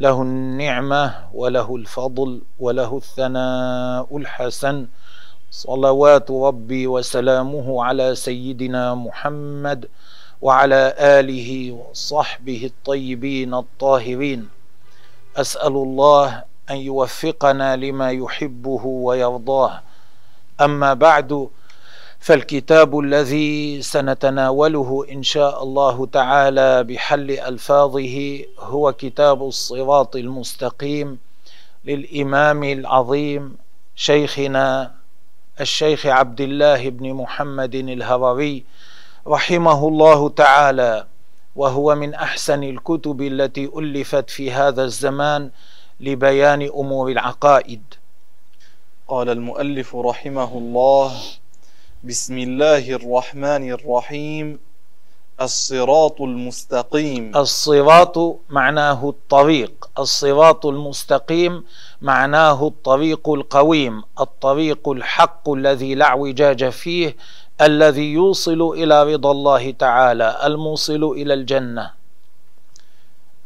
له النعمة وله الفضل وله الثناء الحسن. صلوات ربي وسلامه على سيدنا محمد وعلى آله وصحبه الطيبين الطاهرين. أسأل الله أن يوفقنا لما يحبه ويرضاه. أما بعد فالكتاب الذي سنتناوله إن شاء الله تعالى بحل ألفاظه هو كتاب الصراط المستقيم للإمام العظيم شيخنا الشيخ عبد الله بن محمد الهروي رحمه الله تعالى وهو من أحسن الكتب التي ألفت في هذا الزمان لبيان أمور العقائد. قال المؤلف رحمه الله بسم الله الرحمن الرحيم. الصراط المستقيم. الصراط معناه الطريق. الصراط المستقيم معناه الطريق القويم. الطريق الحق الذي لا اعوجاج فيه الذي يوصل إلى رضا الله تعالى الموصل إلى الجنة.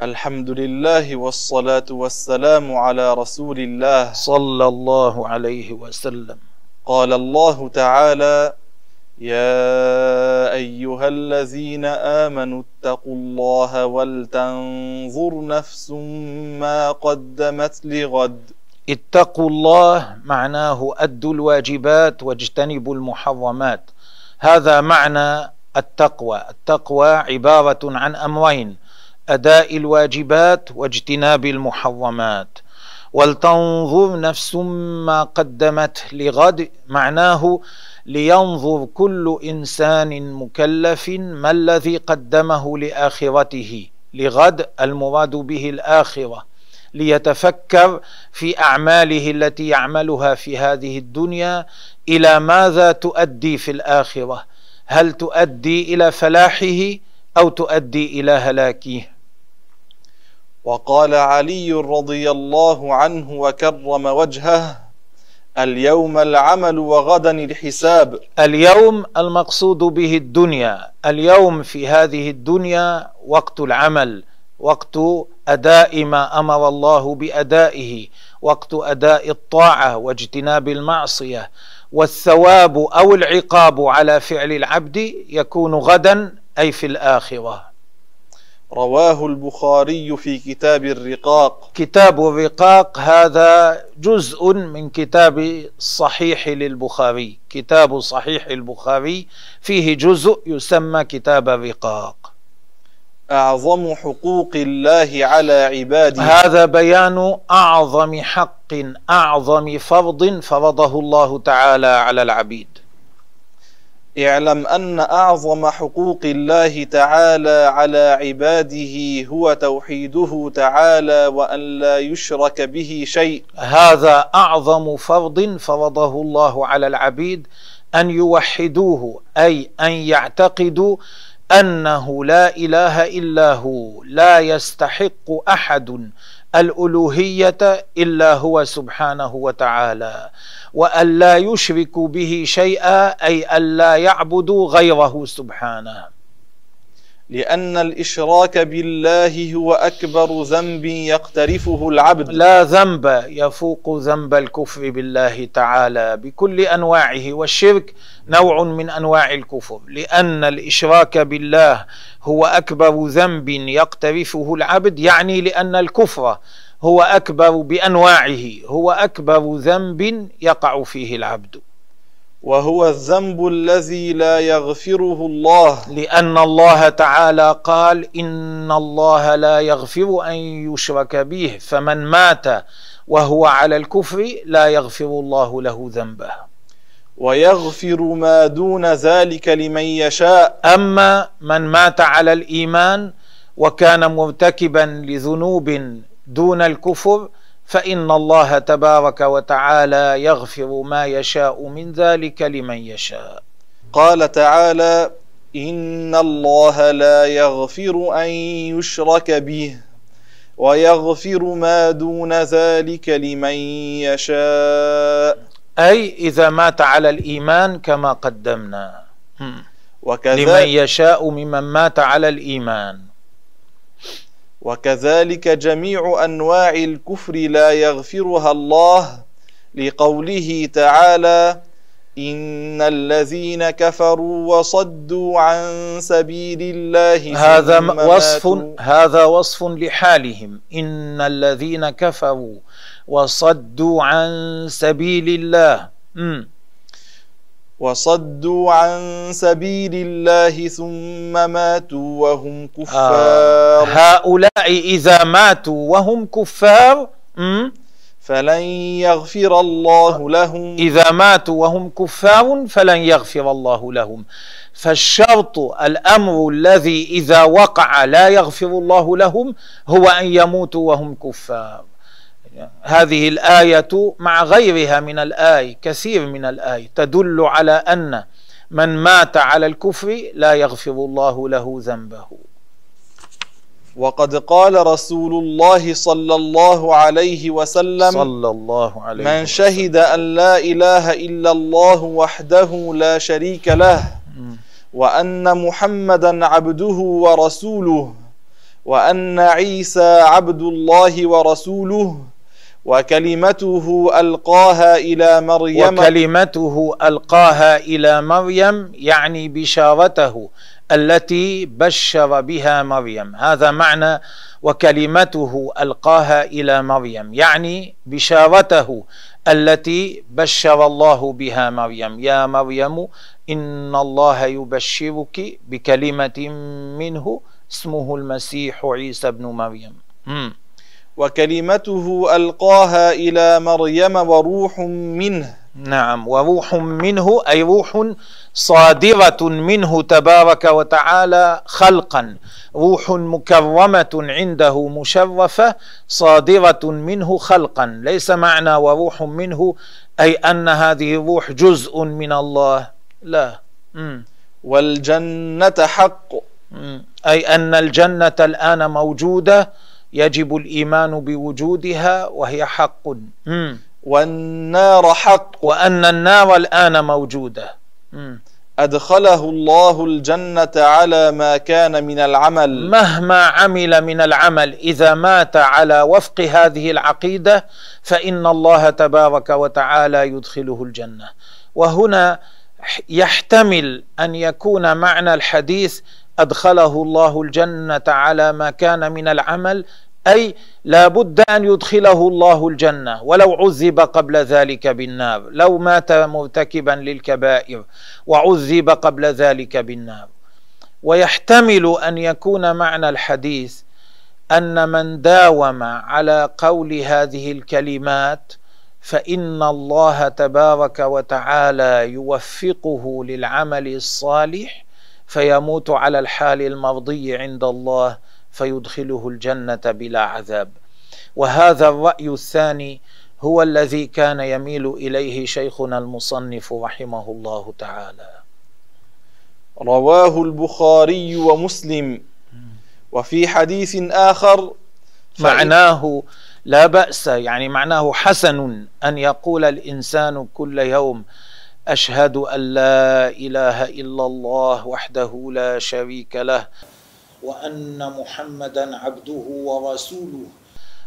الحمد لله والصلاة والسلام على رسول الله. صلى الله عليه وسلم. قال الله تعالى يا أيها الذين آمنوا اتقوا الله ولتنظر نفس ما قدمت لغد. اتقوا الله معناه أدوا الواجبات واجتنبوا المحرمات. هذا معنى التقوى. التقوى عبارة عن أمرين أداء الواجبات واجتناب المحرمات. ولتنظر نفس ما قدمت لغد معناه لينظر كل إنسان مكلف ما الذي قدمه لآخرته. لغد المراد به الآخرة. ليتفكر في أعماله التي يعملها في هذه الدنيا إلى ماذا تؤدي في الآخرة. هل تؤدي إلى فلاحه أو تؤدي إلى هلاكه؟ وقال علي رضي الله عنه وكرم وجهه اليوم العمل وغدا الحساب. اليوم المقصود به الدنيا اليوم في هذه الدنيا وقت العمل وقت أداء ما أمر الله بأدائه وقت أداء الطاعة واجتناب المعصية والثواب أو العقاب على فعل العبد يكون غدا أي في الآخرة. رواه البخاري في كتاب الرقاق. كتاب الرقاق هذا جزء من كتاب الصحيح للبخاري. كتاب صحيح البخاري فيه جزء يسمى كتاب الرقاق. أعظم حقوق الله على عباده. هذا بيان أعظم حق أعظم فرض فرضه الله تعالى على العبيد. اعلم أن أعظم حقوق الله تعالى على عباده هو توحيده تعالى وأن لا يشرك به شيء. هذا أعظم فرض فرضه الله على العبيد أن يوحدوه أي أن يعتقدوا أنه لا إله إلا هو لا يستحق أحد الألوهية إلا هو سبحانه وتعالى وأن لا يشركوا به شيئا أي أن لا يعبدوا غيره سبحانه. لأن الإشراك بالله هو أكبر ذنب يقترفه العبد. لا ذنب يفوق ذنب الكفر بالله تعالى بكل أنواعه والشرك نوع من أنواع الكفر. لأن الإشراك بالله هو أكبر ذنب يقترفه العبد يعني لأن الكفر هو أكبر بأنواعه هو أكبر ذنب يقع فيه العبد. وهو الذنب الذي لا يغفره الله. لأن الله تعالى قال إن الله لا يغفر أن يشرك به فمن مات وهو على الكفر لا يغفر الله له ذنبه. ويغفر ما دون ذلك لمن يشاء. أما من مات على الإيمان وكان مرتكبا لذنوب دون الكفر فإن الله تبارك وتعالى يغفر ما يشاء من ذلك لمن يشاء. قال تعالى إن الله لا يغفر أن يشرك به ويغفر ما دون ذلك لمن يشاء. أي إذا مات على الإيمان كما قدمنا. لمن وكذلك, يشاء ممن مات على الإيمان. وكذلك جميع أنواع الكفر لا يغفرها الله لقوله تعالى إن الذين كفروا وصدوا عن سبيل الله هذا وصف هذا وصف لحالهم. إن الذين كفروا وصدوا عن سبيل الله. وصدوا عن سبيل الله ثم ماتوا وهم آه. كفار هؤلاء إذا ماتوا وهم كفار. فلن يغفر الله لهم. إذا ماتوا وهم كفار فلن يغفر الله لهم. فالشرط الأمر الذي إذا وقع لا يغفر الله لهم هو أن يموتوا وهم كفار. هذه الآية مع غيرها من الآي كثير من الآي. تدل على أن من مات على الكفر لا يغفر الله له ذنبه. وقد قال رسول الله صلى الله عليه وسلم صلى الله عليه من شهد أن لا إله إلا الله وحده لا شريك له وأن محمدا عبده ورسوله وأن عيسى عبد الله ورسوله وكلمته ألقاها إلى مريم. وكلمته ألقاها إلى مريم يعني بشارته التي بشر بها مريم. هذا معنى وكلمته ألقاها إلى مريم يعني بشارته التي بشر الله بها مريم. يا مريم إن الله يبشرك بكلمة منه اسمه المسيح عيسى ابن مريم. وكلمته ألقاها إلى مريم وروح منه. نعم وروح منه أي روح صادرة منه تبارك وتعالى خلقا. روح مكرمة عنده مشرفة صادرة منه خلقا. ليس معنى وروح منه أي أن هذه الروح جزء من الله. لا. مم. والجنة حق. مم. أي أن الجنة الآن موجودة يجب الإيمان بوجودها وهي حق. مم. والنار حق. وأن النار الآن موجودة. مم. أدخله الله الجنة على ما كان من العمل. مهما عمل من العمل إذا مات على وفق هذه العقيدة فإن الله تبارك وتعالى يدخله الجنة. وهنا يحتمل أن يكون معنى الحديث أدخله الله الجنة على ما كان من العمل أي لا بد أن يدخله الله الجنة ولو عذب قبل ذلك بالنار لو مات مرتكبا للكبائر وعذب قبل ذلك بالنار. ويحتمل أن يكون معنى الحديث أن من داوم على قول هذه الكلمات فإن الله تبارك وتعالى يوفقه للعمل الصالح فيموت على الحال المرضي عند الله فيدخله الجنة بلا عذاب. وهذا الرأي الثاني هو الذي كان يميل إليه شيخنا المصنف رحمه الله تعالى. رواه البخاري ومسلم. وفي حديث آخر فإن- معناه لا بأس يعني معناه حسن أن يقول الإنسان كل يوم أشهد أن لا إله إلا الله وحده لا شريك له. وأن محمدا عبده ورسوله.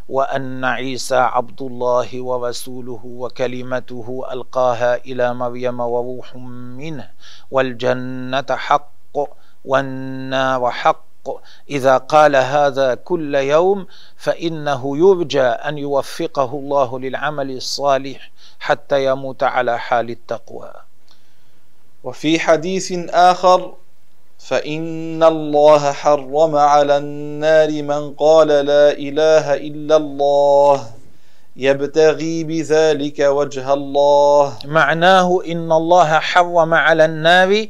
وأن عيسى عبد الله ورسوله وكلمته ألقاها إلى مريم وروح منه. والجنة حق والنار حق. إذا قال هذا كل يوم فإنه يرجى أن يوفقه الله للعمل الصالح حتى يموت على حال التقوى. وفي حديث آخر فإن الله حرم على النار من قال لا إله إلا الله يبتغي بذلك وجه الله. معناه إن الله حرم على النار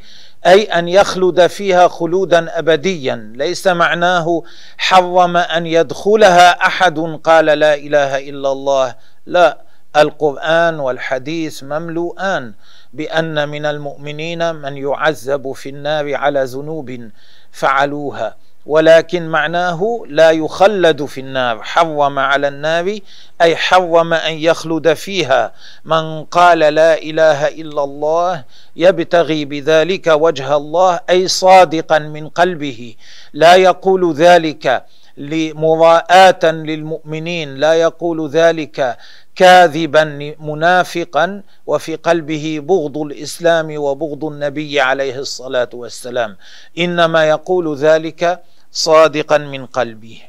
أي أن يخلد فيها خلودا أبديا. ليس معناه حرم أن يدخلها أحد قال لا إله إلا الله. لا القرآن والحديث مملوءان. بأن من المؤمنين من يعذب في النار على ذنوب فعلوها ولكن معناه لا يخلد في النار حرم على النار أي حرم أن يخلد فيها. من قال لا إله إلا الله يبتغي بذلك وجه الله أي صادقا من قلبه لا يقول ذلك. لمراءة للمؤمنين لا يقول ذلك كاذبا منافقا وفي قلبه بغض الإسلام وبغض النبي عليه الصلاة والسلام. إنما يقول ذلك صادقا من قلبه.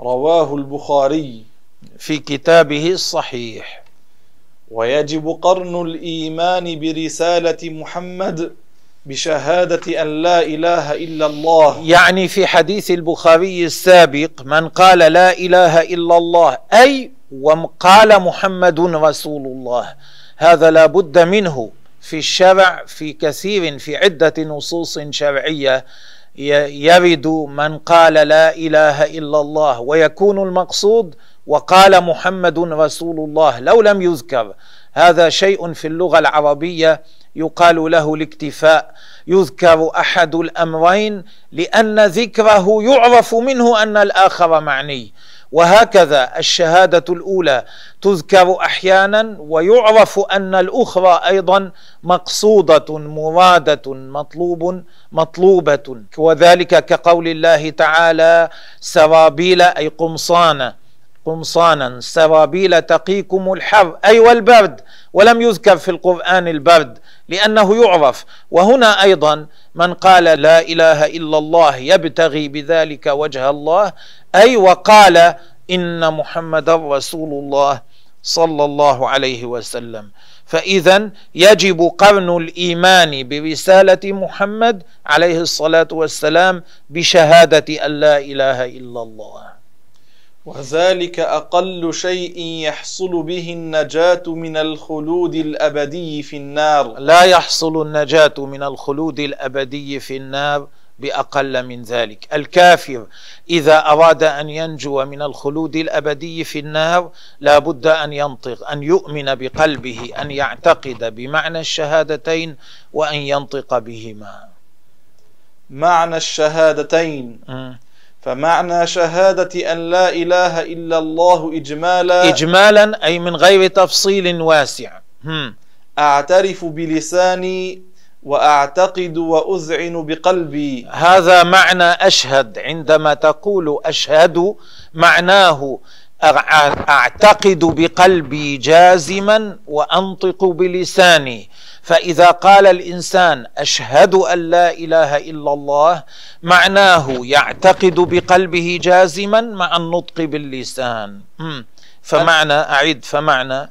رواه البخاري في كتابه الصحيح. ويجب قرن الإيمان برسالة محمد بشهادة أن لا إله إلا الله. يعني في حديث البخاري السابق من قال لا إله إلا الله أي وقال محمد رسول الله هذا لا بد منه. في الشرع في كثير في عدة نصوص شرعية يرد من قال لا إله إلا الله ويكون المقصود وقال محمد رسول الله لو لم يذكر. هذا شيء في اللغة العربية يقال له الاكتفاء يذكر أحد الأمرين لأن ذكره يعرف منه أن الآخر معني. وهكذا الشهادة الأولى تذكر أحيانا ويعرف أن الأخرى أيضا مقصودة مرادة مطلوب مطلوبة. وذلك كقول الله تعالى سرابيل أي قمصان. قمصانا سرابيل تقيكم الحر أي والبرد ولم يذكر في القرآن البرد لأنه يعرف. وهنا أيضا من قال لا إله إلا الله يبتغي بذلك وجه الله أي وقال إن محمدا رسول الله صلى الله عليه وسلم. فاذا يجب قرن الإيمان برسالة محمد عليه الصلاة والسلام بشهادة أن لا إله إلا الله. وذلك أقل شيء يحصل به النجاة من الخلود الأبدي في النار. لا يحصل النجاة من الخلود الأبدي في النار بأقل من ذلك. الكافر إذا أراد أن ينجو من الخلود الأبدي في النار لا بد أن ينطق أن يؤمن بقلبه أن يعتقد بمعنى الشهادتين وأن ينطق بهما. معنى الشهادتين. م. فمعنى شهادة أن لا إله إلا الله إجمالا اجمالا أي من غير تفصيل واسع. هم. أعترف بلساني وأعتقد وأذعن بقلبي. هذا معنى أشهد. عندما تقول أشهد معناه أع- أعتقد بقلبي جازما وأنطق بلساني. فإذا قال الإنسان أشهد أن لا إله إلا الله معناه يعتقد بقلبه جازما مع النطق باللسان. فمعنى أعد فمعنى.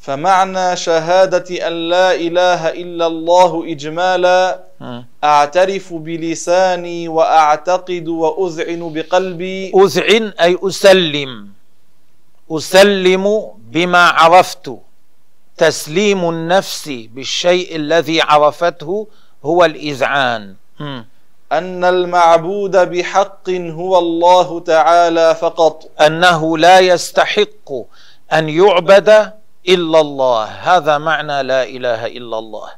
فمعنى شهادة أن لا إله إلا الله إجمالا. أعترف بلساني وأعتقد وأذعن بقلبي. أذعن أي أسلم. أسلم بما عرفت. تسليم النفس بالشيء الذي عرفته هو الإذعان. أن المعبود بحق هو الله تعالى فقط. أنه لا يستحق أن يعبد إلا الله. هذا معنى لا إله إلا الله.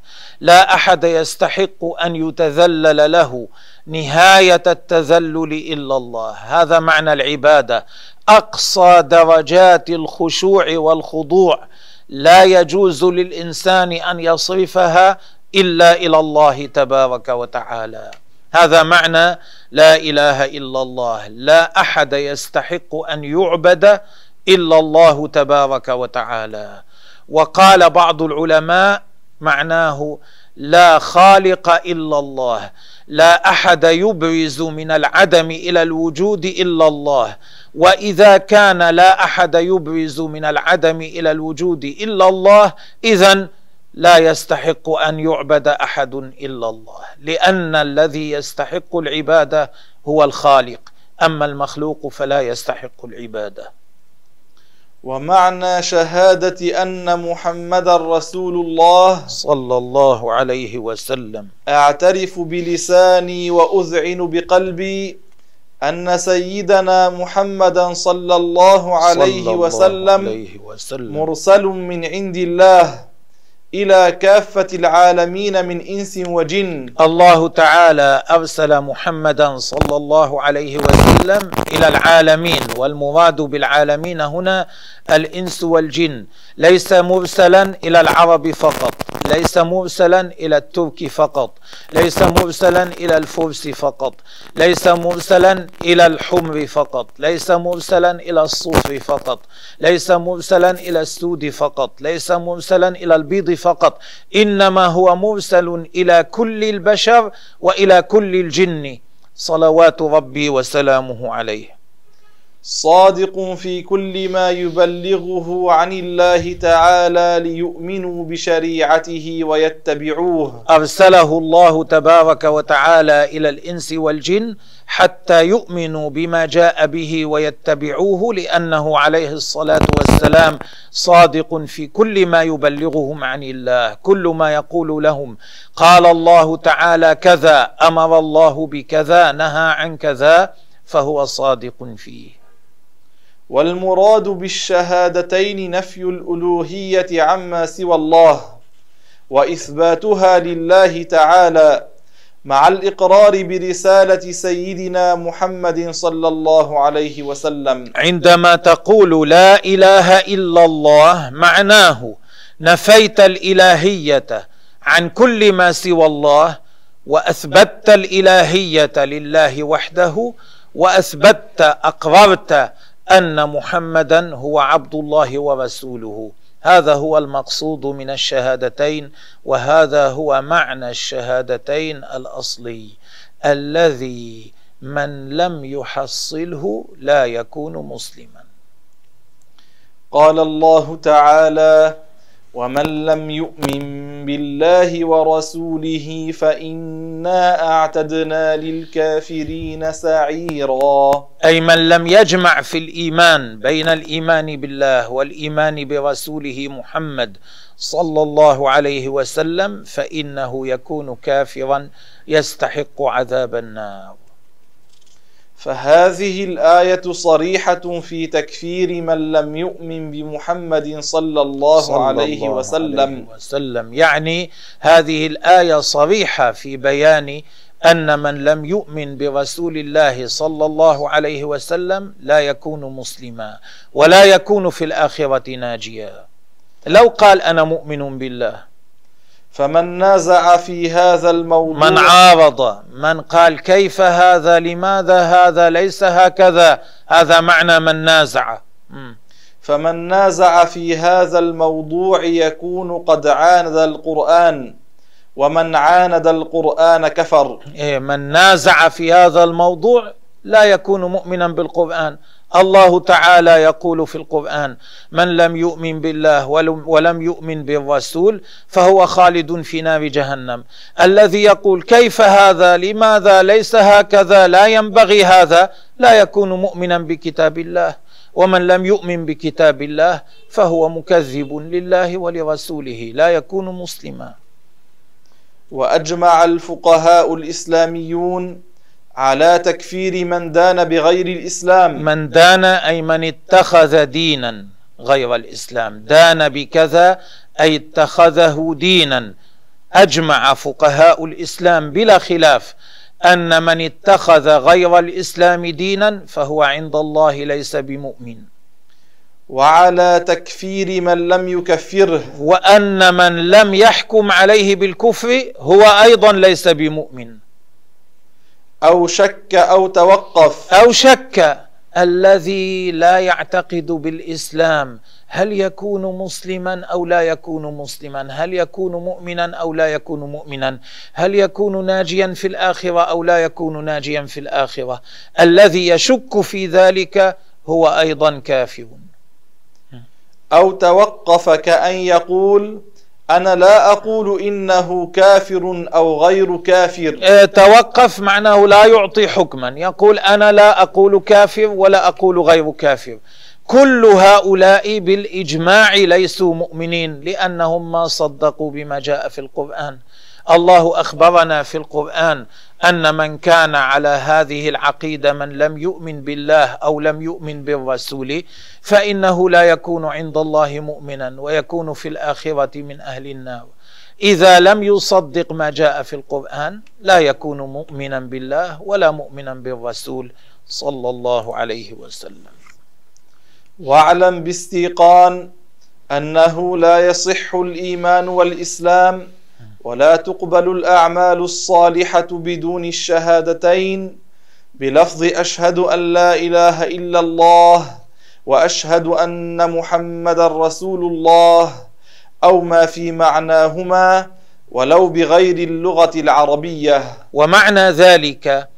لا أحد يستحق أن يتذلل له نهاية التذلل إلا الله. هذا معنى العبادة. أقصى درجات الخشوع والخضوع. لا يجوز للإنسان أن يصرفها إلا إلى الله تبارك وتعالى. هذا معنى لا إله إلا الله. لا أحد يستحق أن يعبد إلا الله تبارك وتعالى. وقال بعض العلماء معناه لا خالق إلا الله. لا أحد يبرز من العدم إلى الوجود إلا الله. وإذا كان لا أحد يبرز من العدم إلى الوجود إلا الله اذا لا يستحق أن يعبد أحد إلا الله لأن الذي يستحق العبادة هو الخالق. أما المخلوق فلا يستحق العبادة. ومعنى شهادة أن محمد رسول الله صلى الله عليه وسلم. أعترف بلساني وأذعن بقلبي أن سيدنا محمدا صلى الله عليه صلى الله وسلم عليه وسلم. مرسل من عند الله. إلى كافة العالمين من إنس وجن. الله تعالى أرسل محمدا صلى الله عليه وسلم إلى العالمين والمراد بالعالمين هنا الإنس والجن. ليس مرسلا إلى العرب فقط ليس مرسلا إلى الترك فقط. ليس مرسلا إلى الفرس فقط. ليس مرسلا إلى الحمر فقط. ليس مرسلا إلى الصوف فقط. ليس مرسلا إلى السود فقط. ليس مرسلا إلى البيض فقط. إنما هو مرسل إلى كل البشر وإلى كل الجن. صلوات ربي وسلامه عليه. صادق في كل ما يبلغه عن الله تعالى ليؤمنوا بشريعته ويتبعوه. أرسله الله تبارك وتعالى إلى الإنس والجن حتى يؤمنوا بما جاء به ويتبعوه لأنه عليه الصلاة والسلام صادق في كل ما يبلغهم عن الله كل ما يقول لهم. قال الله تعالى كذا أمر الله بكذا نهى عن كذا فهو صادق فيه. والمراد بالشهادتين نفي الألوهية عما سوى الله وإثباتها لله تعالى مع الإقرار برسالة سيدنا محمد صلى الله عليه وسلم. عندما تقول لا إله إلا الله معناه نفيت الإلهية عن كل ما سوى الله واثبتت الإلهية لله وحده واثبتت أقررت أن محمدا هو عبد الله ورسوله. هذا هو المقصود من الشهادتين وهذا هو معنى الشهادتين الأصلي. الذي من لم يحصله لا يكون مسلما. قال الله تعالى ومن لم يؤمن بالله ورسوله فإنا أعتدنا للكافرين سعيرا. أي من لم يجمع في الإيمان بين الإيمان بالله والإيمان برسوله محمد صلى الله عليه وسلم فإنه يكون كافرا يستحق عذاب النار. فهذه الآية صريحة في تكفير من لم يؤمن بمحمد صلى الله صلى عليه الله وسلم. عليه وسلم. يعني هذه الآية صريحة في بيان أن من لم يؤمن برسول الله صلى الله عليه وسلم لا يكون مسلما ولا يكون في الآخرة ناجيا. لو قال أنا مؤمن بالله فمن نازع في هذا الموضوع من عارض من قال كيف هذا لماذا هذا ليس هكذا هذا معنى من نازع. فمن نازع في هذا الموضوع يكون قد عاند القرآن ومن عاند القرآن كفر. إيه، من نازع في هذا الموضوع لا يكون مؤمنا بالقرآن. الله تعالى يقول في القرآن من لم يؤمن بالله ولم, يؤمن بالرسول فهو خالد في نار جهنم. الذي يقول كيف هذا؟ لماذا ليس هكذا؟ لا ينبغي هذا. لا يكون مؤمنا بكتاب الله ومن لم يؤمن بكتاب الله فهو مكذب لله ولرسوله. لا يكون مسلما. وأجمع الفقهاء الإسلاميون على تكفير من دان بغير الإسلام. من دان أي من اتخذ دينا غير الإسلام. دان بكذا أي اتخذه دينا. أجمع فقهاء الإسلام بلا خلاف أن من اتخذ غير الإسلام دينا فهو عند الله ليس بمؤمن. وعلى تكفير من لم يكفره. وأن من لم يحكم عليه بالكفر هو أيضا ليس بمؤمن. أو شك أو توقف. أو شك الذي لا يعتقد بالإسلام هل يكون مسلما أو لا يكون مسلما؟ هل يكون مؤمنا أو لا يكون مؤمنا؟ هل يكون ناجيا في الآخرة أو لا يكون ناجيا في الآخرة؟ الذي يشك في ذلك هو أيضا كافر. أو توقف كأن يقول أنا لا أقول إنه كافر أو غير كافر. آه، توقف معناه لا يعطي حكما. يقول أنا لا أقول كافر ولا أقول غير كافر. كل هؤلاء بالإجماع ليسوا مؤمنين لأنهم ما صدقوا بما جاء في القرآن. الله أخبرنا في القرآن. أن من كان على هذه العقيدة من لم يؤمن بالله أو لم يؤمن بالرسول فإنه لا يكون عند الله مؤمنا ويكون في الآخرة من أهل النار. إذا لم يصدق ما جاء في القرآن لا يكون مؤمنا بالله ولا مؤمنا بالرسول صلى الله عليه وسلم. واعلم باستيقان أنه لا يصح الإيمان والإسلام ولا تقبل الأعمال الصالحة بدون الشهادتين. بلفظ أشهد أن لا إله إلا الله وأشهد أن محمدا رسول الله أو ما في معناهما ولو بغير اللغة العربية. ومعنى ذلك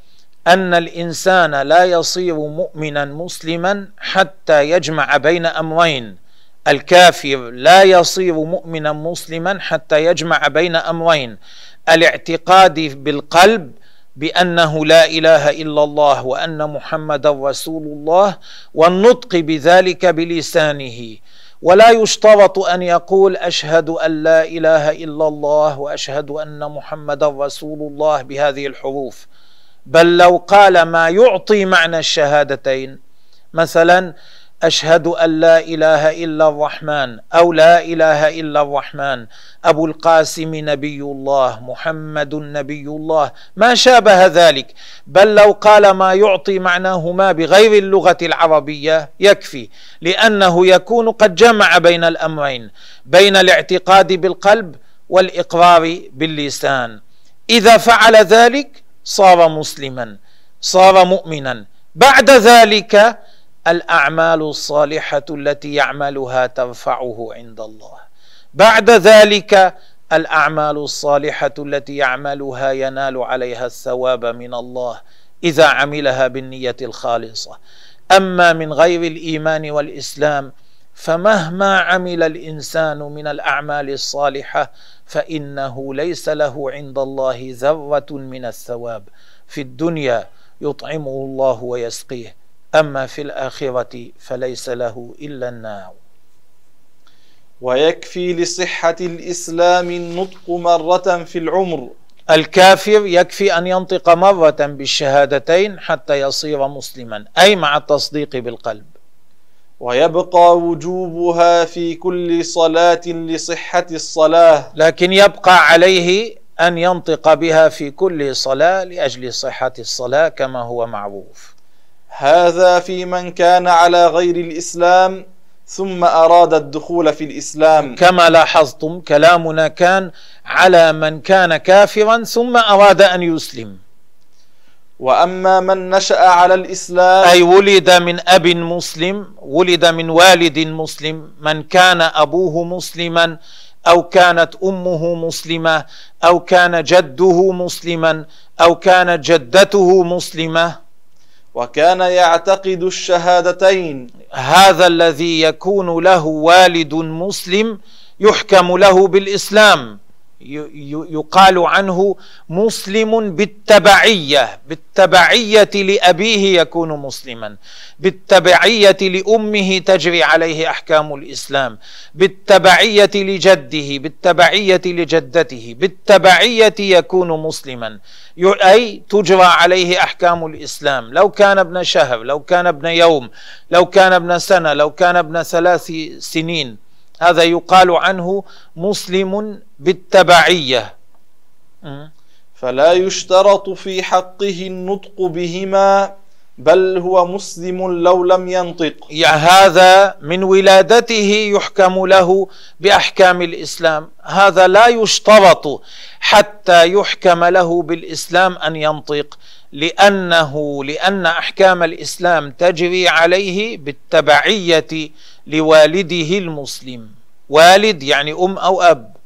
أن الإنسان لا يصير مؤمنا مسلما حتى يجمع بين أمرين. الكافر لا يصير مؤمنا مسلما حتى يجمع بين أمرين. الاعتقاد بالقلب بأنه لا إله إلا الله وأن محمدا رسول الله والنطق بذلك بلسانه. ولا يشترط أن يقول أشهد أن لا إله إلا الله وأشهد أن محمدا رسول الله بهذه الحروف. بل لو قال ما يعطي معنى الشهادتين. مثلا أشهد أن لا إله إلا الرحمن أو لا إله إلا الرحمن. أبو القاسم نبي الله محمد نبي الله. ما شابه ذلك. بل لو قال ما يعطي معناهما بغير اللغة العربية يكفي لأنه يكون قد جمع بين الأمرين بين الاعتقاد بالقلب والإقرار باللسان. إذا فعل ذلك صار مسلما صار مؤمنا. بعد ذلك الأعمال الصالحة التي يعملها ترفعه عند الله. بعد ذلك الأعمال الصالحة التي يعملها ينال عليها الثواب من الله إذا عملها بالنية الخالصة. أما من غير الإيمان والإسلام فمهما عمل الإنسان من الأعمال الصالحة فإنه ليس له عند الله ذرة من الثواب. في الدنيا يطعمه الله ويسقيه. أما في الآخرة فليس له إلا النار. ويكفي لصحة الإسلام النطق مرة في العمر. الكافر يكفي أن ينطق مرة بالشهادتين حتى يصير مسلما أي مع التصديق بالقلب. ويبقى وجوبها في كل صلاة لصحة الصلاة. لكن يبقى عليه أن ينطق بها في كل صلاة لأجل صحة الصلاة كما هو معروف. هذا في من كان على غير الإسلام ثم أراد الدخول في الإسلام. كما لاحظتم كلامنا كان على من كان كافرا ثم أراد أن يسلم. وأما من نشأ على الإسلام أي ولد من أب مسلم ولد من والد مسلم من كان أبوه مسلما أو كانت أمه مسلمة أو كان جده مسلما أو كانت جدته مسلمة وكان يعتقد الشهادتين. هذا الذي يكون له والد مسلم يحكم له بالإسلام. يقال عنه مسلم بالتبعية بالتبعية لأبيه يكون مسلما بالتبعية لأمه تجري عليه أحكام الإسلام بالتبعية لجده بالتبعية لجدته بالتبعية يكون مسلما أي تجرى عليه أحكام الإسلام. لو كان ابن شهر لو كان ابن يوم لو كان ابن سنة لو كان ابن ثلاث سنين هذا يقال عنه مسلم بالتبعية. فلا يشترط في حقه النطق بهما بل هو مسلم لو لم ينطق. يعني هذا من ولادته يحكم له بأحكام الإسلام. هذا لا يشترط حتى يحكم له بالإسلام أن ينطق لأنه لأن أحكام الإسلام تجري عليه بالتبعية لوالده المسلم. والد يعني أم أو أب.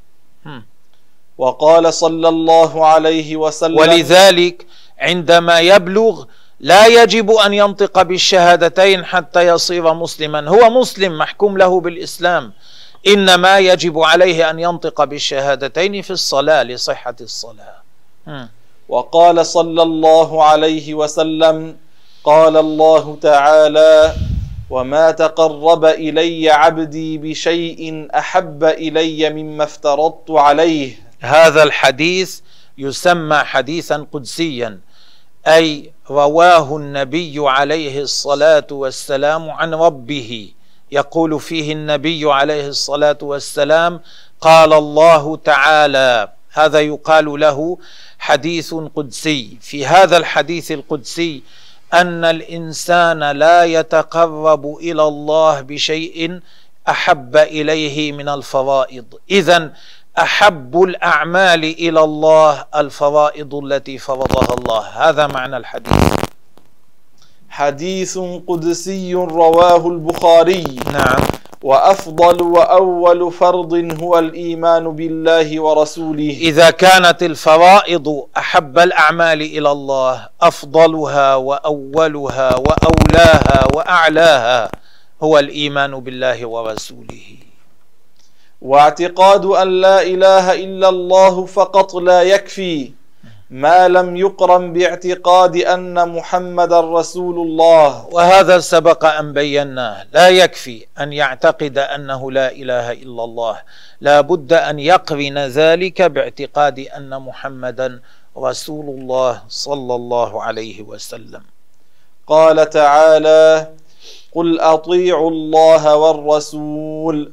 وقال صلى الله عليه وسلم ولذلك عندما يبلغ لا يجب أن ينطق بالشهادتين حتى يصير مسلما. هو مسلم محكوم له بالإسلام. إنما يجب عليه أن ينطق بالشهادتين في الصلاة لصحة الصلاة. وقال صلى الله عليه وسلم قال الله تعالى وما تقرب الي عبدي بشيء احب الي مما افترضت عليه. هذا الحديث يسمى حديثا قدسيا أي رواه النبي عليه الصلاة والسلام عن ربه. يقول فيه النبي عليه الصلاة والسلام قال الله تعالى. هذا يقال له حديث قدسي. في هذا الحديث القدسي أن الإنسان لا يتقرب إلى الله بشيء أحب إليه من الفرائض اذا أحب الأعمال إلى الله الفرائض التي فرضها الله. هذا معنى الحديث. حديث قدسي رواه البخاري. نعم. وأفضل وأول فرض هو الإيمان بالله ورسوله. إذا كانت الفرائض أحب الأعمال إلى الله أفضلها وأولها وأولاها وأعلاها هو الإيمان بالله ورسوله. واعتقاد أن لا إله إلا الله فقط لا يكفي. ما لم يقرن باعتقاد أن محمدا رسول الله. وهذا سبق أن بيناه. لا يكفي أن يعتقد أنه لا إله إلا الله. لا بد أن يقرن ذلك باعتقاد أن محمدا رسول الله صلى الله عليه وسلم. قال تعالى قل أطيعوا الله والرسول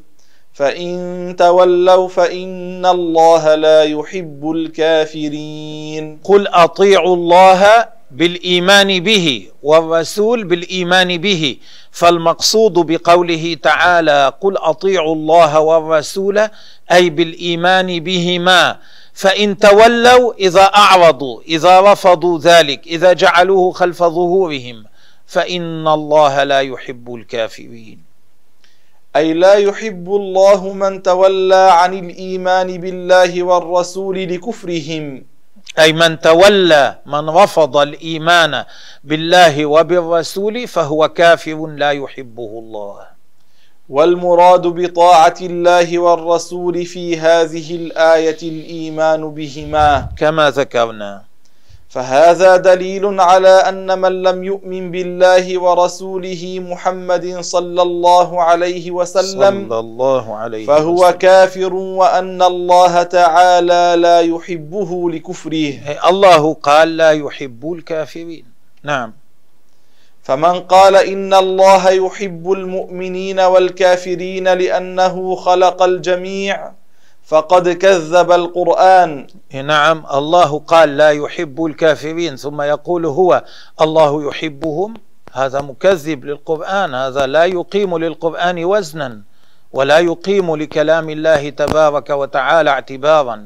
فإن تولوا فإن الله لا يحب الكافرين. قل أطيعوا الله بالإيمان به والرسول بالإيمان به فالمقصود بقوله تعالى قل أطيعوا الله والرسول أي بالإيمان بهما. فإن تولوا إذا أعرضوا إذا رفضوا ذلك إذا جعلوه خلف ظهورهم فإن الله لا يحب الكافرين. أي لا يحب الله من تولى عن الإيمان بالله والرسول لكفرهم. أي من تولى من رفض الإيمان بالله وبالرسول فهو كافر لا يحبه الله. والمراد بطاعة الله والرسول في هذه الآية الإيمان بهما. كما ذكرنا. فهذا دليل على أن من لم يؤمن بالله ورسوله محمد صلى الله عليه وسلم صلى الله عليه فهو وسلم. كافر وأن الله تعالى لا يحبه لكفره. الله قال لا يحب الكافرين. نعم. فمن قال إن الله يحب المؤمنين والكافرين لأنه خلق الجميع فقد كذب القرآن. نعم الله قال لا يحب الكافرين ثم يقول هو الله يحبهم؟ هذا مكذب للقرآن هذا لا يقيم للقرآن وزنا ولا يقيم لكلام الله تبارك وتعالى اعتبارا.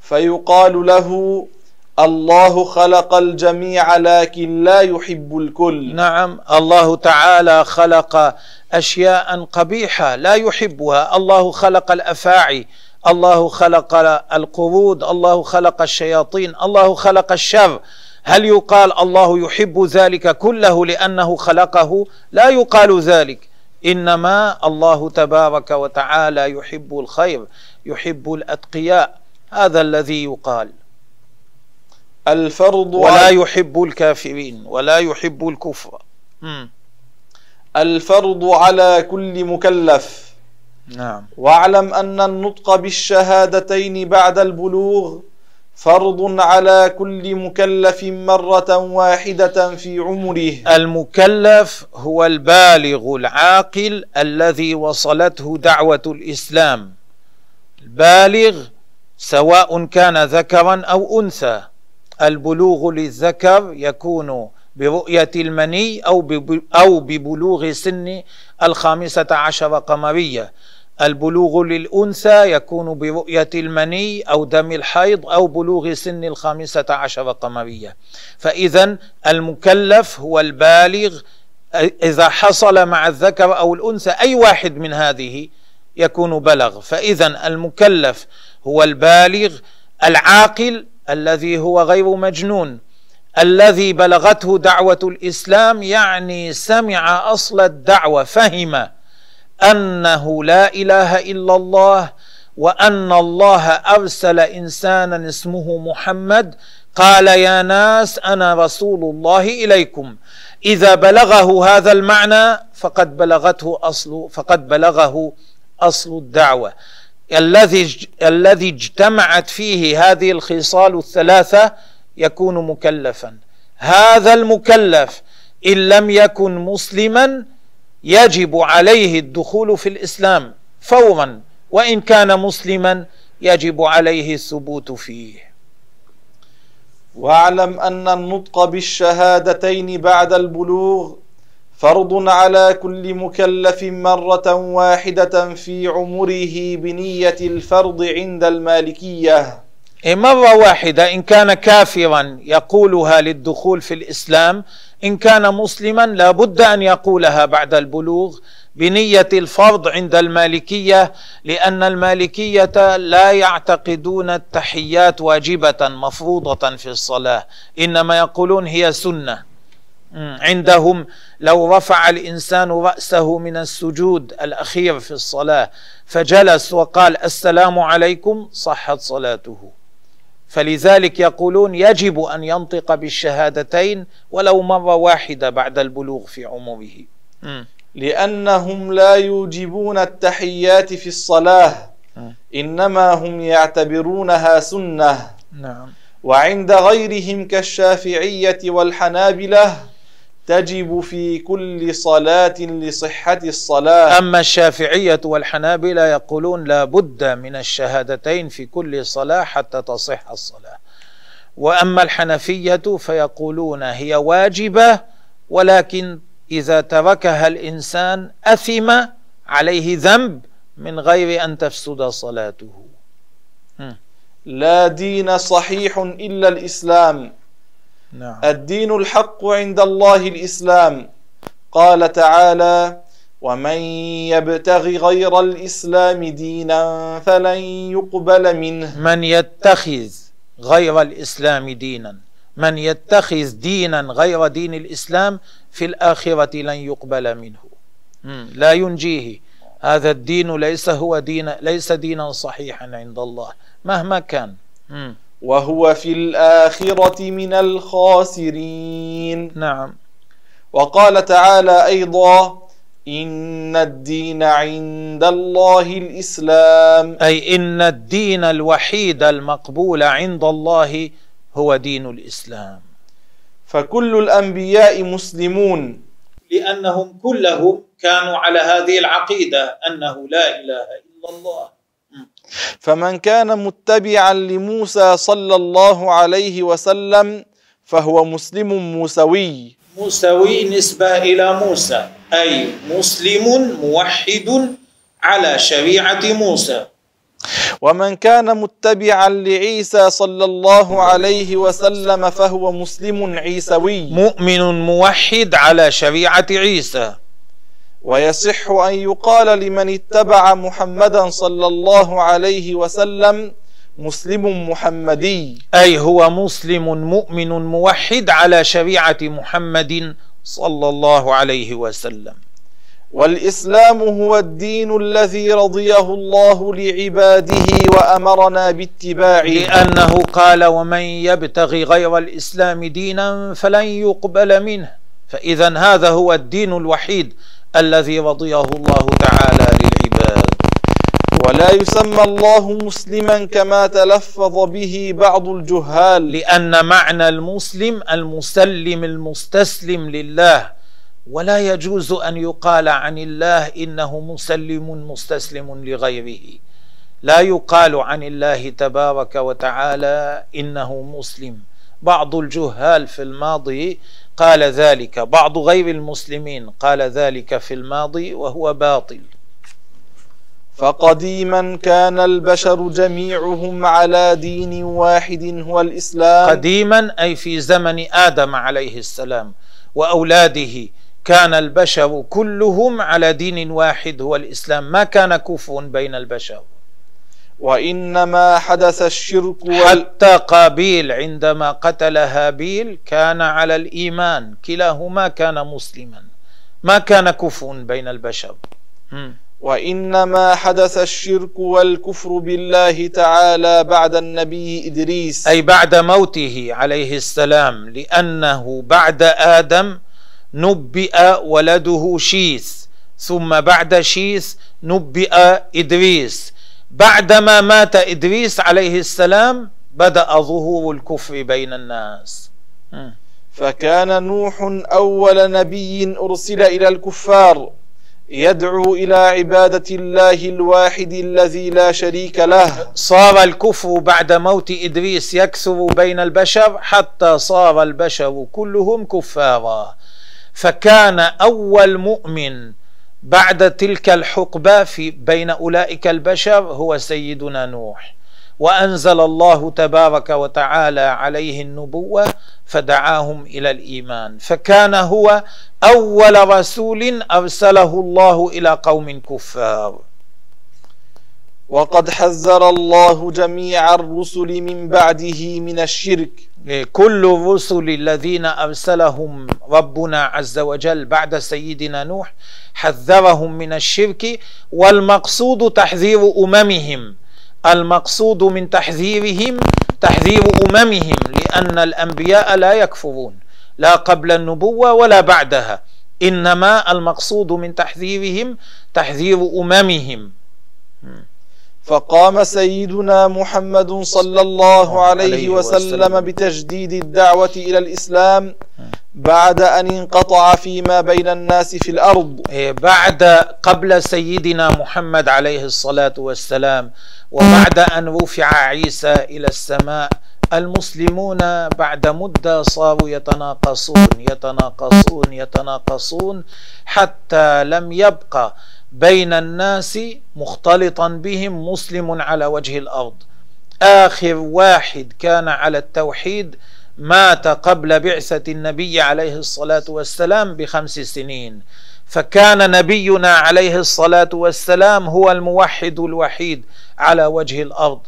فيقال له الله خلق الجميع لكن لا يحب الكل. نعم. الله تعالى خلق أشياء قبيحة لا يحبها. الله خلق الأفاعي الله خلق القرود الله خلق الشياطين الله خلق الشر. هل يقال الله يحب ذلك كله لأنه خلقه؟ لا يقال ذلك. إنما الله تبارك وتعالى يحب الخير يحب الأتقياء. هذا الذي يقال. الفرض ولا يحب الكافرين ولا يحب الكفر. م. الفرض على كل مكلف. نعم. واعلم أن النطق بالشهادتين بعد البلوغ فرض على كل مكلف مرة واحدة في عمره. المكلف هو البالغ العاقل الذي وصلته دعوة الإسلام. البالغ سواء كان ذكرا أو أنثى. البلوغ للذكر يكون برؤية المني أو أو ببلوغ سن الخامسة عشر قمرية. البلوغ للأنثى يكون برؤية المني أو دم الحيض أو بلوغ سن الخامسة عشر قمرية. فإذا المكلف هو البالغ إذا حصل مع الذكر أو الأنثى أي واحد من هذه يكون بلغ. فإذا المكلف هو البالغ العاقل الذي هو غير مجنون. الذي بلغته دعوة الإسلام يعني سمع أصل الدعوة فهم أنه لا إله إلا الله وأن الله أرسل إنسانا اسمه محمد. قال يا ناس أنا رسول الله إليكم. إذا بلغه هذا المعنى فقد بلغته أصل فقد بلغه أصل الدعوة. الذي الذي اجتمعت فيه هذه الخصال الثلاثة يكون مكلفا. هذا المكلف إن لم يكن مسلما يجب عليه الدخول في الإسلام فورا وإن كان مسلما يجب عليه الثبوت فيه. واعلم أن النطق بالشهادتين بعد البلوغ فرض على كل مكلف مرة واحدة في عمره بنية الفرض عند المالكية. إيه، مرة واحدة إن كان كافرا يقولها للدخول في الإسلام إن كان مسلما لا بد أن يقولها بعد البلوغ بنية الفرض عند المالكية لأن المالكية لا يعتقدون التحيات واجبة مفروضة في الصلاة إنما يقولون هي سنة. عندهم لو رفع الإنسان رأسه من السجود الأخير في الصلاة فجلس وقال السلام عليكم صحت صلاته. فلذلك يقولون يجب أن ينطق بالشهادتين ولو مرة واحدة بعد البلوغ في عمره. لأنهم لا يوجبون التحيات في الصلاة إنما هم يعتبرونها سنة. نعم. وعند غيرهم كالشافعية والحنابلة تجب في كل صلاة لصحة الصلاة. أما الشافعية والحنابلة يقولون لا بد من الشهادتين في كل صلاة حتى تصح الصلاة. وأما الحنفية فيقولون هي واجبة ولكن إذا تركها الإنسان أثم عليه ذنب من غير أن تفسد صلاته. لا دين صحيح إلا الإسلام. نعم. الدين الحق عند الله الإسلام. قال تعالى ومن يبتغي غير الإسلام دينا فلن يقبل منه. من يتخذ غير الإسلام دينا من يتخذ دينا غير دين الإسلام في الآخرة لن يقبل منه. لا ينجيه. هذا الدين ليس هو دين ليس دينا صحيحا عند الله مهما كان. وهو في الآخرة من الخاسرين. نعم. وقال تعالى أيضا إن الدين عند الله الإسلام. أي إن الدين الوحيد المقبول عند الله هو دين الإسلام. فكل الأنبياء مسلمون. لأنهم كلهم كانوا على هذه العقيدة أنه لا إله إلا الله. فمن كان متبعا لموسى صلى الله عليه وسلم فهو مسلم موسوي. موسوي نسبة إلى موسى أي مسلم موحد على شريعة موسى. ومن كان متبعا لعيسى صلى الله عليه وسلم فهو مسلم عيسوي. مؤمن موحد على شريعة عيسى. ويصح أن يقال لمن اتبع محمدا صلى الله عليه وسلم مسلم محمدي. أي هو مسلم مؤمن موحد على شريعة محمد صلى الله عليه وسلم. والإسلام هو الدين الذي رضيه الله لعباده وأمرنا باتباعه. لأنه قال ومن يبتغي غير الإسلام دينا فلن يقبل منه. فإذا هذا هو الدين الوحيد الذي رضيه الله تعالى للعباد. ولا يسمى الله مسلما كما تلفظ به بعض الجهال. لأن معنى المسلم المسلم المستسلم لله. ولا يجوز أن يقال عن الله إنه مسلم مستسلم لغيره. لا يقال عن الله تبارك وتعالى إنه مسلم. بعض الجهال في الماضي قال ذلك بعض غير المسلمين قال ذلك في الماضي وهو باطل. فقديما كان البشر جميعهم على دين واحد هو الإسلام. قديما أي في زمن آدم عليه السلام وأولاده كان البشر كلهم على دين واحد هو الإسلام. ما كان كفو بين البشر. وإنما حدث الشرك وال... حتى قابيل عندما قتل هابيل كان على الإيمان كلاهما كان مسلما. ما كان كفو بين البشر. وإنما حدث الشرك والكفر بالله تعالى بعد النبي إدريس. أي بعد موته عليه السلام لأنه بعد آدم نبئ ولده شيث ثم بعد شيث نبئ إدريس. بعدما مات إدريس عليه السلام بدأ ظهور الكفر بين الناس. فكان نوح أول نبي أرسل إلى الكفار يدعو إلى عبادة الله الواحد الذي لا شريك له. صار الكفر بعد موت إدريس يكثر بين البشر حتى صار البشر كلهم كفارا. فكان أول مؤمن بعد تلك الحقبة في بين أولئك البشر هو سيدنا نوح. وأنزل الله تبارك وتعالى عليه النبوة فدعاهم إلى الإيمان. فكان هو أول رسول أرسله الله إلى قوم كفار. وقد حذر الله جميع الرسل من بعده من الشرك. كل الرسل الذين أرسلهم ربنا عز وجل بعد سيدنا نوح حذرهم من الشرك والمقصود تحذير أممهم. المقصود من تحذيرهم تحذير أممهم لأن الأنبياء لا يكفرون لا قبل النبوة ولا بعدها. إنما المقصود من تحذيرهم تحذير أممهم. فقام سيدنا محمد صلى الله عليه وسلم. بتجديد الدعوة إلى الإسلام بعد أن انقطع فيما بين الناس في الأرض. إيه، بعد قبل سيدنا محمد عليه الصلاة والسلام وبعد أن رفع عيسى إلى السماء المسلمون بعد مدة صاروا يتناقصون يتناقصون يتناقصون حتى لم يبقى بين الناس مختلطا بهم مسلم على وجه الأرض. آخر واحد كان على التوحيد مات قبل بعثة النبي عليه الصلاة والسلام بخمس سنين. فكان نبينا عليه الصلاة والسلام هو الموحد الوحيد على وجه الأرض.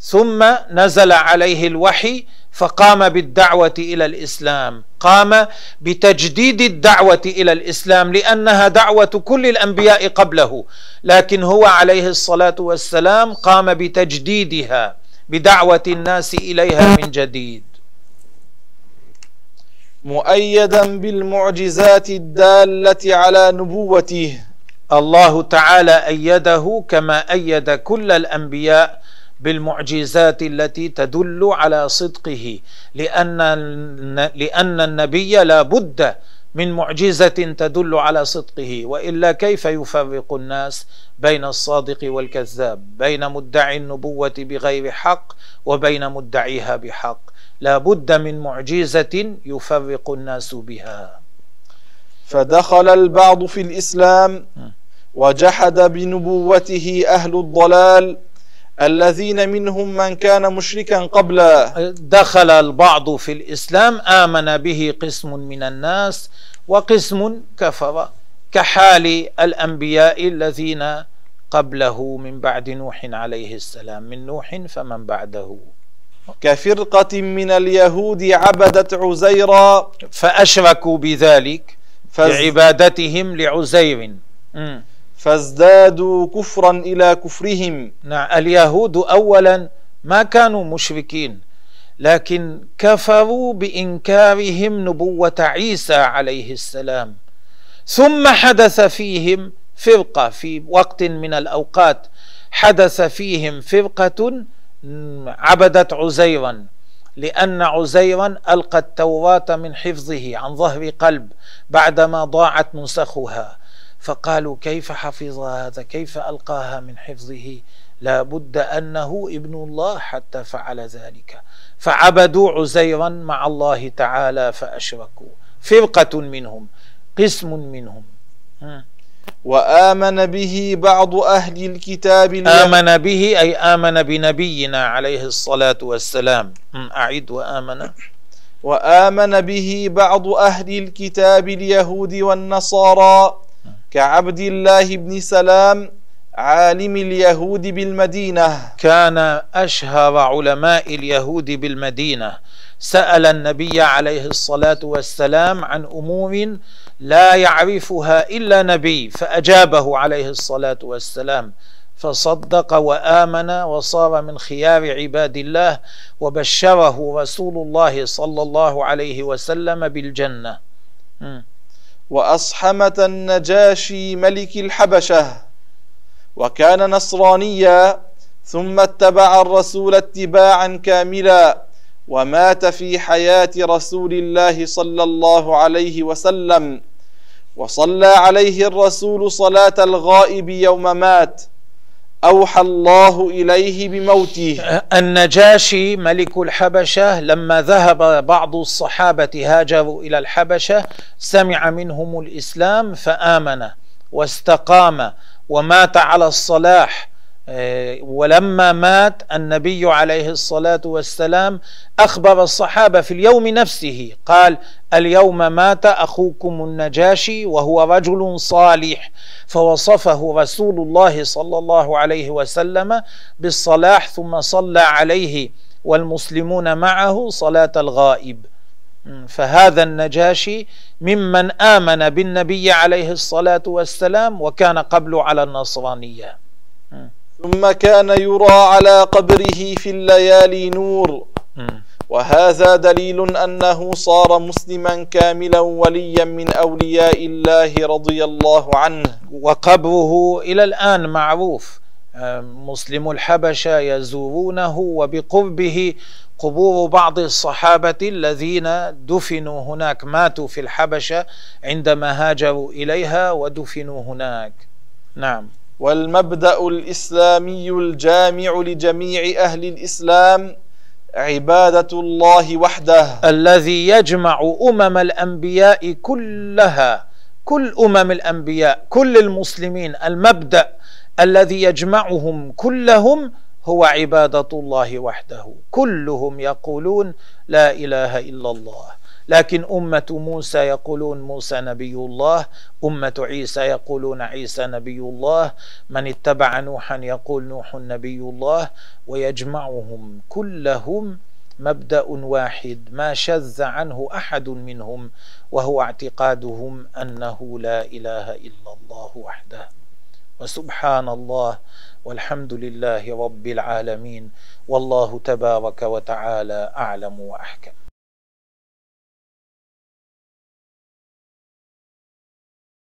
ثم نزل عليه الوحي فقام بالدعوة إلى الإسلام. قام بتجديد الدعوة إلى الإسلام لأنها دعوة كل الأنبياء قبله لكن هو عليه الصلاة والسلام قام بتجديدها بدعوة الناس إليها من جديد. مؤيدا بالمعجزات الدالة على نبوته. الله تعالى أيده كما أيد كل الأنبياء بالمعجزات التي تدل على صدقه لأن لأن النبي لا بد من معجزة تدل على صدقه وإلا كيف يفرق الناس بين الصادق والكذاب؟ بين مدعي النبوة بغير حق وبين مدعيها بحق. لا بد من معجزة يفرق الناس بها. فدخل البعض في الإسلام وجحد بنبوته أهل الضلال الذين منهم من كان مشركا قبله دخل البعض في الإسلام آمن به قسم من الناس وقسم كفر كحال الأنبياء الذين قبله من بعد نوح عليه السلام. من نوح فمن بعده. كفرقة من اليهود عبدت عزيرا. فأشركوا بذلك فز... بعبادتهم لعزير. م. فازدادوا كفرا إلى كفرهم. نعم اليهود أولا ما كانوا مشركين لكن كفروا بإنكارهم نبوة عيسى عليه السلام. ثم حدث فيهم فرقة في وقت من الأوقات حدث فيهم فرقة عبدت عزيرا لأن عزيرا ألقى التوراة من حفظه عن ظهر قلب بعدما ضاعت نسخها. فقالوا كيف حفظ هذا؟ كيف ألقاها من حفظه؟ لا بد أنه ابن الله حتى فعل ذلك. فعبدوا عزيرا مع الله تعالى فأشركوا. فرقة منهم قسم منهم. وآمن به بعض أهل الكتاب آمن به أي آمن بنبينا عليه الصلاة والسلام. أعد وآمن. وآمن به بعض أهل الكتاب اليهود والنصارى. كعبد الله بن سلام عالم اليهود بالمدينة. كان أشهر علماء اليهود بالمدينة. سأل النبي عليه الصلاة والسلام عن أمور لا يعرفها إلا نبي فأجابه عليه الصلاة والسلام. فصدق وآمن وصار من خيار عباد الله وبشره رسول الله صلى الله عليه وسلم بالجنة. وأصحمة النجاشي ملك الحبشة وكان نصرانيا ثم اتبع الرسول اتباعا كاملا ومات في حياة رسول الله صلى الله عليه وسلم. وصلى عليه الرسول صلاة الغائب يوم مات. أوحى الله إليه بموته. النجاشي ملك الحبشة لما ذهب بعض الصحابة هاجروا إلى الحبشة سمع منهم الإسلام فآمن واستقام ومات على الصلاح. ولما مات النبي عليه الصلاة والسلام أخبر الصحابة في اليوم نفسه قال اليوم مات أخوكم النجاشي وهو رجل صالح. فوصفه رسول الله صلى الله عليه وسلم بالصلاح ثم صلى عليه والمسلمون معه صلاة الغائب. فهذا النجاشي ممن آمن بالنبي عليه الصلاة والسلام وكان قبل على النصرانية. ثم كان يرى على قبره في الليالي نور. وهذا دليل أنه صار مسلما كاملا وليا من أولياء الله رضي الله عنه. وقبره إلى الآن معروف. مسلم الحبشة يزورونه وبقربه قبور بعض الصحابة الذين دفنوا هناك ماتوا في الحبشة عندما هاجروا إليها ودفنوا هناك. نعم. والمبدأ الإسلامي الجامع لجميع أهل الإسلام عبادة الله وحده. الذي يجمع أمم الأنبياء كلها كل أمم الأنبياء كل المسلمين. المبدأ الذي يجمعهم كلهم هو عبادة الله وحده. كلهم يقولون لا إله إلا الله. لكن أمة موسى يقولون موسى نبي الله أمة عيسى يقولون عيسى نبي الله. من اتبع نوحا يقول نوح نبي الله. ويجمعهم كلهم مبدأ واحد ما شذ عنه أحد منهم وهو اعتقادهم أنه لا إله إلا الله وحده. وسبحان الله والحمد لله رب العالمين. والله تبارك وتعالى أعلم وأحكم.